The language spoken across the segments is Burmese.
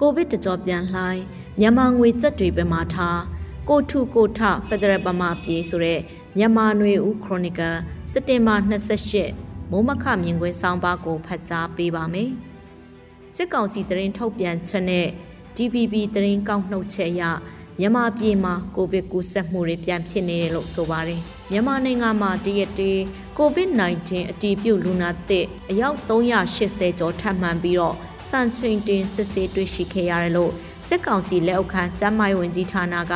ကိုဗစ်တကြောပြန်လှိုင်းမြန်မာငွေစက်တွေပဲမှာထားကိုထုကိုထဖက်ဒရယ်ပမာပြေဆိုတဲ့မြန်မာနွေဦးခရိုနီကယ်စက်တင်ဘာ28မိုးမခမြင်ကွင်းဆောင်းပါးကိုဖတ်ကြားပေးပါမယ်။စစ်ကောင်စီတရင်ထုတ်ပြန်ချက်နဲ့ DVB တရင်ကောက်နှုတ်ချက်အရမြန်မာပြည်မှာကိုဗစ်ကူးစက်မှုတွေပြန်ဖြစ်နေတယ်လို့ဆိုပါတယ်။မြန်မာနိုင်ငံမှာတရက်တည်း COVID-19 အတည်ပြုလူနာသစ်အယောက်380ကျော်ထပ်မံပြီးတော့ စံချိန်တင်စစ်ဆေးတွေ့ရှိခဲ့ရတယ်လို့စစ်ကောင်စီလက်အောက်ခံကျန်းမာရေးဝန်ကြီးဌာနက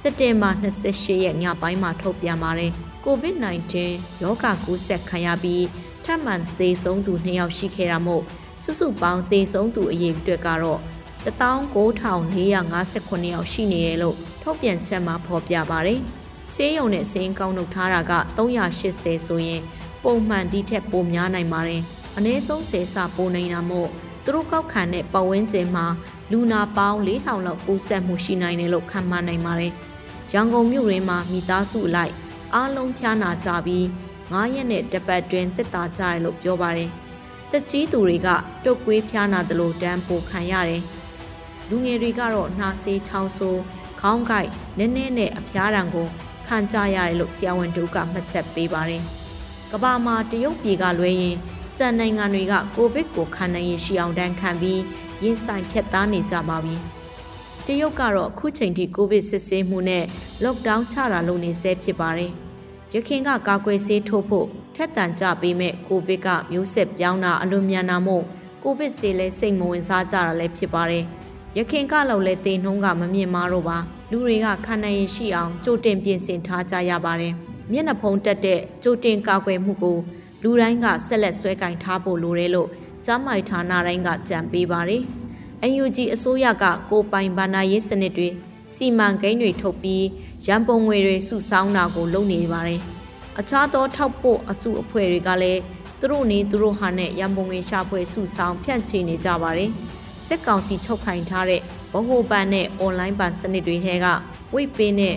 စက်တင်ဘာ28ရက်ညပိုင်းမှာထုတ်ပြန်ပါတယ်။ COVID-19 ရောဂါကူးစက်ခံရပြီးထပ်မံသေဆုံးသူ2ယောက်ရှိခဲ့တာမို့စုစုပေါင်းသေဆုံးသူအရေအတွက်ကတော့19459ယောက်ရှိနေတယ်လို့ထုတ်ပြန်ချက်မှာဖော်ပြပါတယ်။ဆေးရုံနဲ့ဆေးကောင်းနှုတ်ထားတာက380ဆိုရင်ပုံမှန်ဒီထက်ပိုများနိုင်ပါတယ်။အနည်းဆုံးဆေးစာပိုနိုင်တာမို့ သူတို့ကောက်ခံတဲ့ပတ်ဝန်းကျင်မှာလူနာပေါင်း4000လောက်ပိုးဆက်မှုရှိနိုင်တယ်လို့ခန့်မှန်းနိုင်ပါတယ်။ရန်ကုန်မြို့ရင်းမှာမိသားစုလိုက်အားလုံးဖျားနာကြပြီး9ရက်နဲ့တပတ်တွင်တက်တာကြတယ်လို့ပြောပါတယ်။တက်ကြီးသူတွေကတုတ်ကွေးဖျားနာတယ်လို့တန်းပိုခံရတယ်။လူငယ်တွေကတော့နှာစေးချောင်းဆိုးခေါင်းကိုက်နည်းနည်းနဲ့အဖျားတံကိုခံကြရတယ်လို့ဆရာဝန်တို့ကမှတ်ချက်ပေးပါတယ်။ကဘာမှာတရုတ်ပြည်ကလွဲရင် ကြံနိုင်ငံတွေကကိုဗစ်ကိုခံနိုင်ရရှိအောင်တန်းခံပြီးရင်ဆိုင်ဖြတ်သားနေကြပါပြီ။တရုတ်ကတော့အခုချိန်ထိကိုဗစ်စစ်ဆေးမှုနဲ့ lockdown ချတာလုပ်နေဆဲဖြစ်ပါတယ်။ရခင်ကကာကွယ်ဆေးထိုးဖို့ထက်တန်ကြပေးမဲ့ကိုဗစ်ကမျိုးဆက်ပြောင်းတာအလွန်မြန်တာမို့ကိုဗစ်ဆေးလဲစိတ်မဝင်စားကြတာလည်းဖြစ်ပါတယ်။ရခင်ကလောက်လဲတေနှုံးကမမြင်မာတော့ပါလူတွေကခံနိုင်ရရှိအောင်ကြိုတင်ပြင်ဆင်ထားကြရပါတယ်။မျက်နှာဖုံးတက်တဲ့ကြိုတင်ကာကွယ်မှုကို လူတိုင်းကဆက်လက်ဆွဲကင်ထားဖို့လိုတယ်လို့ကျမ်းမိုက်ဌာနတိုင်းကကြံပေးပါတယ်။ UNG အစိုးရကကိုပိုင်ဗန္နာရေးစနစ်တွေစီမံကိန်းတွေထုတ်ပြီးရန်ပုံငွေတွေစုဆောင်းတာကိုလုပ်နေပါတယ်။အခြားသောထောက်ပို့အစုအဖွဲ့တွေကလည်းသူတို့နေသူတို့ဟာနဲ့ရန်ပုံငွေရှာဖွေစုဆောင်းဖြန့်ချီနေကြပါတယ်။စစ်ကောင်စီချုပ်ခိုင်ထားတဲ့ဗဟိုပန်နဲ့အွန်လိုင်းပန်စနစ်တွေထဲကဝိတ်ပေးနဲ့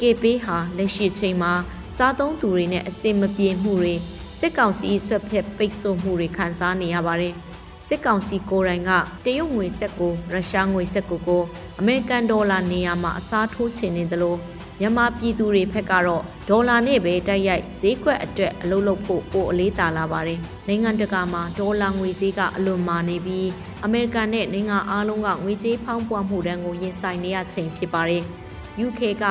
ကေပေးဟာလက်ရှိချိန်မှာစားသုံးသူတွေနဲ့အစင်မပြေမှုတွေ စစ်ကောင်စီဆွက်ဖက်ပိတ်ဆို့မှုတွေခံစားနေရပါတယ်။စစ်ကောင်စီကိုယ်တိုင်ကတရုတ်ငွေဆက်ကိုရုရှားငွေဆက်ကိုကိုအမေရိကန်ဒေါ်လာနေရာမှာအစားထိုးချင်နေသလိုမြန်မာပြည်သူတွေဘက်ကတော့ဒေါ်လာနဲ့ပဲတိုက်ရိုက်ဈေးကွက်အတွက်အလုပ်လုပ်ဖို့ပိုအလေးတာလာပါတယ်။နိုင်ငံတကာမှာဒေါ်လာငွေဈေးကအလွန်မာနေပြီးအမေရိကန်နဲ့နိုင်ငံအားလုံးကငွေကြေးဖောင်းပွားမှုတန်းကိုရင်ဆိုင်နေရချိန်ဖြစ်ပါတယ်။ UK က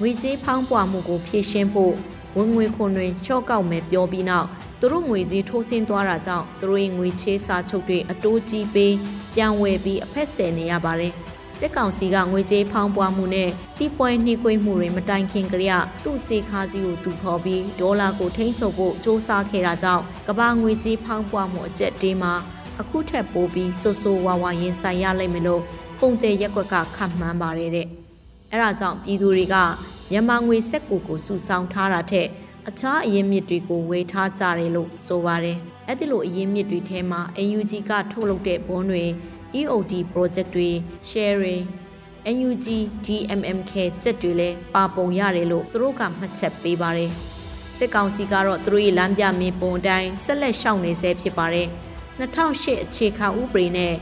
ငွေကြေးဖောင်းပွားမှုကိုဖြေရှင်းဖို့ ဝင်ငွေခွန်တွေချော့ကောက်မယ်ပြောပြီးနောက်သူတို့ငွေစည်းထိုးဆင်းသွားတာကြောင့်သူတို့ရဲ့ငွေချေးစာချုပ်တွေအတိုးကြီးပေးပြန်ဝယ်ပြီးအဖက်ဆယ်နေရပါတယ်စစ်ကောင်စီကငွေကြေးဖောင်းပွားမှုနဲ့စီးပွားနှိကွေးမှုတွေမတိုင်ခင်ကလေးကသူ့စေခါကြီးကိုသူဖော်ပြီးဒေါ်လာကိုထိန်းချုပ်ဖို့စ조사ခဲ့တာကြောင့်ကမ္ဘာငွေကြေးဖောင်းပွားမှုအကျက်တေးမှာအခုထက်ပိုပြီးဆိုးဆိုးဝါးဝါရင်ဆိုင်ရလိမ့်မယ်လို့ပုံသေးရက်ွက်ကခန့်မှန်းပါတယ်တဲ့အဲဒါကြောင့်ပြည်သူတွေက မြန်မာငွေစက်ကိုကိုစုဆောင်းထားတာထက်အခြားအရင်းမြစ်တွေကိုဝေထားကြတယ်လို့ဆိုပါတယ်။အဲ့ဒီလိုအရင်းမြစ်တွေထဲမှာ AUG ကထုတ်လုပ်တဲ့ဘွန်းတွေ EOD project တွေ sharing NUG DMMK စက်တွေလည်းပါပုံရတယ်လို့သူတို့ကမှတ်ချက်ပေးပါတယ်။စစ်ကောင်စီကတော့သူတို့ရဲ့လမ်းပြမင်းပုံအတိုင်းဆက်လက်ရှောင်နေဆဲဖြစ်ပါတယ်။2008အခြေခံဥပဒေနဲ့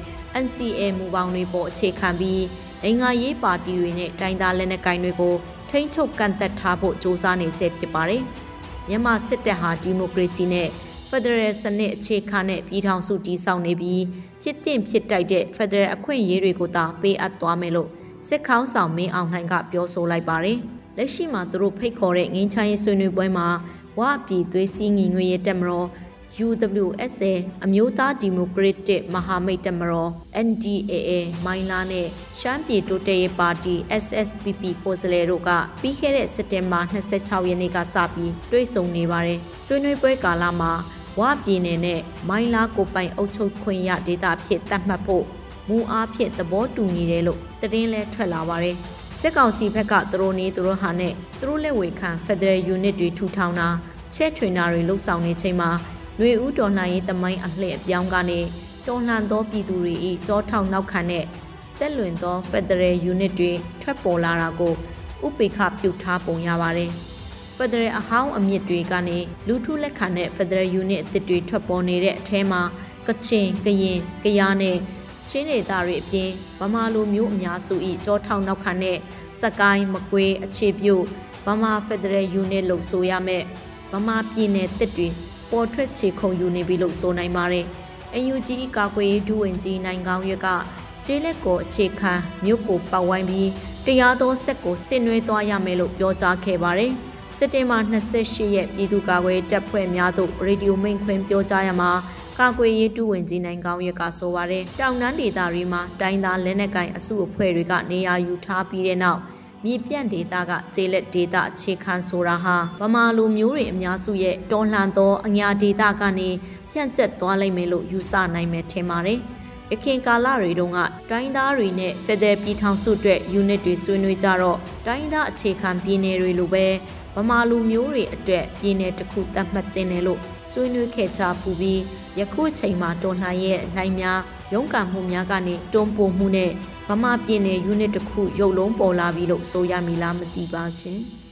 NCA မူပေါင်းတွေပေါ်အခြေခံပြီးနိုင်ငံရေးပါတီတွေနဲ့တိုင်းသားလက်နက်ကိုင်တွေကို ထိန်းချုပ်ကန့်သက်ထားဖို့စ조사နေဆဲဖြစ်ပါတယ်။မြန်မာစစ်တပ်ဟာဒီမိုကရေစီနဲ့ဖက်ဒရယ်စနစ်အခြေခံတဲ့ပြည်ထောင်စုတည်ဆောက်နေပြီးဖြစ်တင်ဖြစ်တိုက်တဲ့ဖက်ဒရယ်အခွင့်အရေးတွေကိုသာပေးအပ်သွားမယ်လို့စစ်ခေါင်းဆောင်မင်းအောင်လှိုင်ကပြောဆိုလိုက်ပါတယ်။လက်ရှိမှာသူတို့ဖိတ်ခေါ်တဲ့ငင်းချိုင်းရေးဆွေးနွေးပွဲမှာဝအပြည်သွေးစည်းညီညွတ်ရေးတက်မတော် UWSA အမျိုးသားဒီမိုကရက်တစ်မဟာမိတ်တမတော် NDAA မိုင်းလာနဲ့ရှမ်းပြည်တိုးတက်ရေးပါတီ SSPP ကိုယ်စားလှယ်တို့ကပြီးခဲ့တဲ့စက်တင်ဘာ26ရက်နေ့ကစပြီးတွေ့ဆုံနေပါတယ်။ဆွေးနွေးပွဲကာလမှာဝပြည်နယ်နဲ့မိုင်းလာကိုပိုင်အုပ်ချုပ်ခွင့်ရဒေသဖြစ်တတ်မှတ်ဖို့မူအားဖြင့်သဘောတူညီတယ်လို့သတင်းလဲထွက်လာပါတယ်။စစ်ကောင်စီဘက်ကသူတို့နေသူတို့ဟာနဲ့သူတို့လက်ဝေခံ Federal Unit တွေထူထောင်တာချဲ့ထွင်တာတွေလှုပ်ဆောင်နေချိန်မှာ ຫນွေဦးတော်လှန်ရေးတမိုင်းအလှည့်အပြောင်းကနေတော်လှန်သောပြည်သူတွေ၏ကြောထောင်နောက်ခံတဲ့တက်လွင်သော Federal Unit တွေထွက်ပေါ်လာတာကိုဥပေက္ခပြုထားပုံရပါတယ်။ Federal အဟောင်းအမြင့်တွေကနေလူထုလက်ခံတဲ့ Federal Unit အသစ်တွေထွက်ပေါ်နေတဲ့အထဲမှာကချင်၊ကရင်၊ကယားနဲ့ချင်းဒေသတွေအပြင်ဗမာလူမျိုးအများစု၏ကြောထောင်နောက်ခံနဲ့စကိုင်းမကွေးအခြေပြုဗမာဖက်ဒရယ်ယူနစ်လို့ဆိုရမယ်ဗမာပြည်နယ်တစ်တွေ ပေါ်ထွက်ခြေခုံယူနေပြီလို့ဆိုနိုင်ပါတယ်အယူကြီးကာကွယ်ရေးဒုဝန်ကြီးနိုင်ကောင်းရွက်ကကျေးလက်ကိုအခြေခံမြို့ကိုပတ်ဝိုင်းပြီးတရားသောဆက်ကိုဆင်နွှဲသွားရမယ်လို့ပြောကြားခဲ့ပါတယ်စက်တင်ဘာ28ရက်ပြည်သူ့ကာကွယ်တပ်ဖွဲ့များသို့ရေဒီယိုမိန့်ခွန်းပြောကြားရမှာကာကွယ်ရေးတူဝင်ကြီးနိုင်ကောင်းရက်ကဆိုပါရယ်တောင်တန်းဒေသတွေမှာတိုင်းသားလက်နက်ကင်အစုအဖွဲ့တွေကနေရာယူထားပြီးတဲ့နောက် မြေပြန့်ဒေသကကျေးလက်ဒေသအခြေခံဆိုတာဟာဗမာလူမျိုးတွေအများစုရဲ့တော်လှန်သောအညာဒေသကနေဖြန့်ကျက်သွားလိမ့်မယ်လို့ယူဆနိုင်မယ်ထင်ပါတယ်။ရခင်ကာလတွေတုန်းကတိုင်းသားတွေနဲ့ဖက်ဒရယ်ပြည်ထောင်စုအတွက် unit တွေဆွေးနွေးကြတော့တိုင်းသားအခြေခံပြည်နယ်တွေလိုပဲဗမာလူမျိုးတွေအတွက်ပြည်နယ်တစ်ခုတတ်မှတ်တင်တယ်လို့ဆွေးနွေးခဲ့ကြပူပြီးယခုချိန်မှာတော်လှန်ရဲ့လှိုင်းများရုန်းကန်မှုများကနေတွန်းပို့မှုနဲ့ ဗမာပြည်နယ် unit တစ်ခုရုပ်လုံးပေါ်လာပြီလို့ဆိုရမည်လားမသိပါရှင်။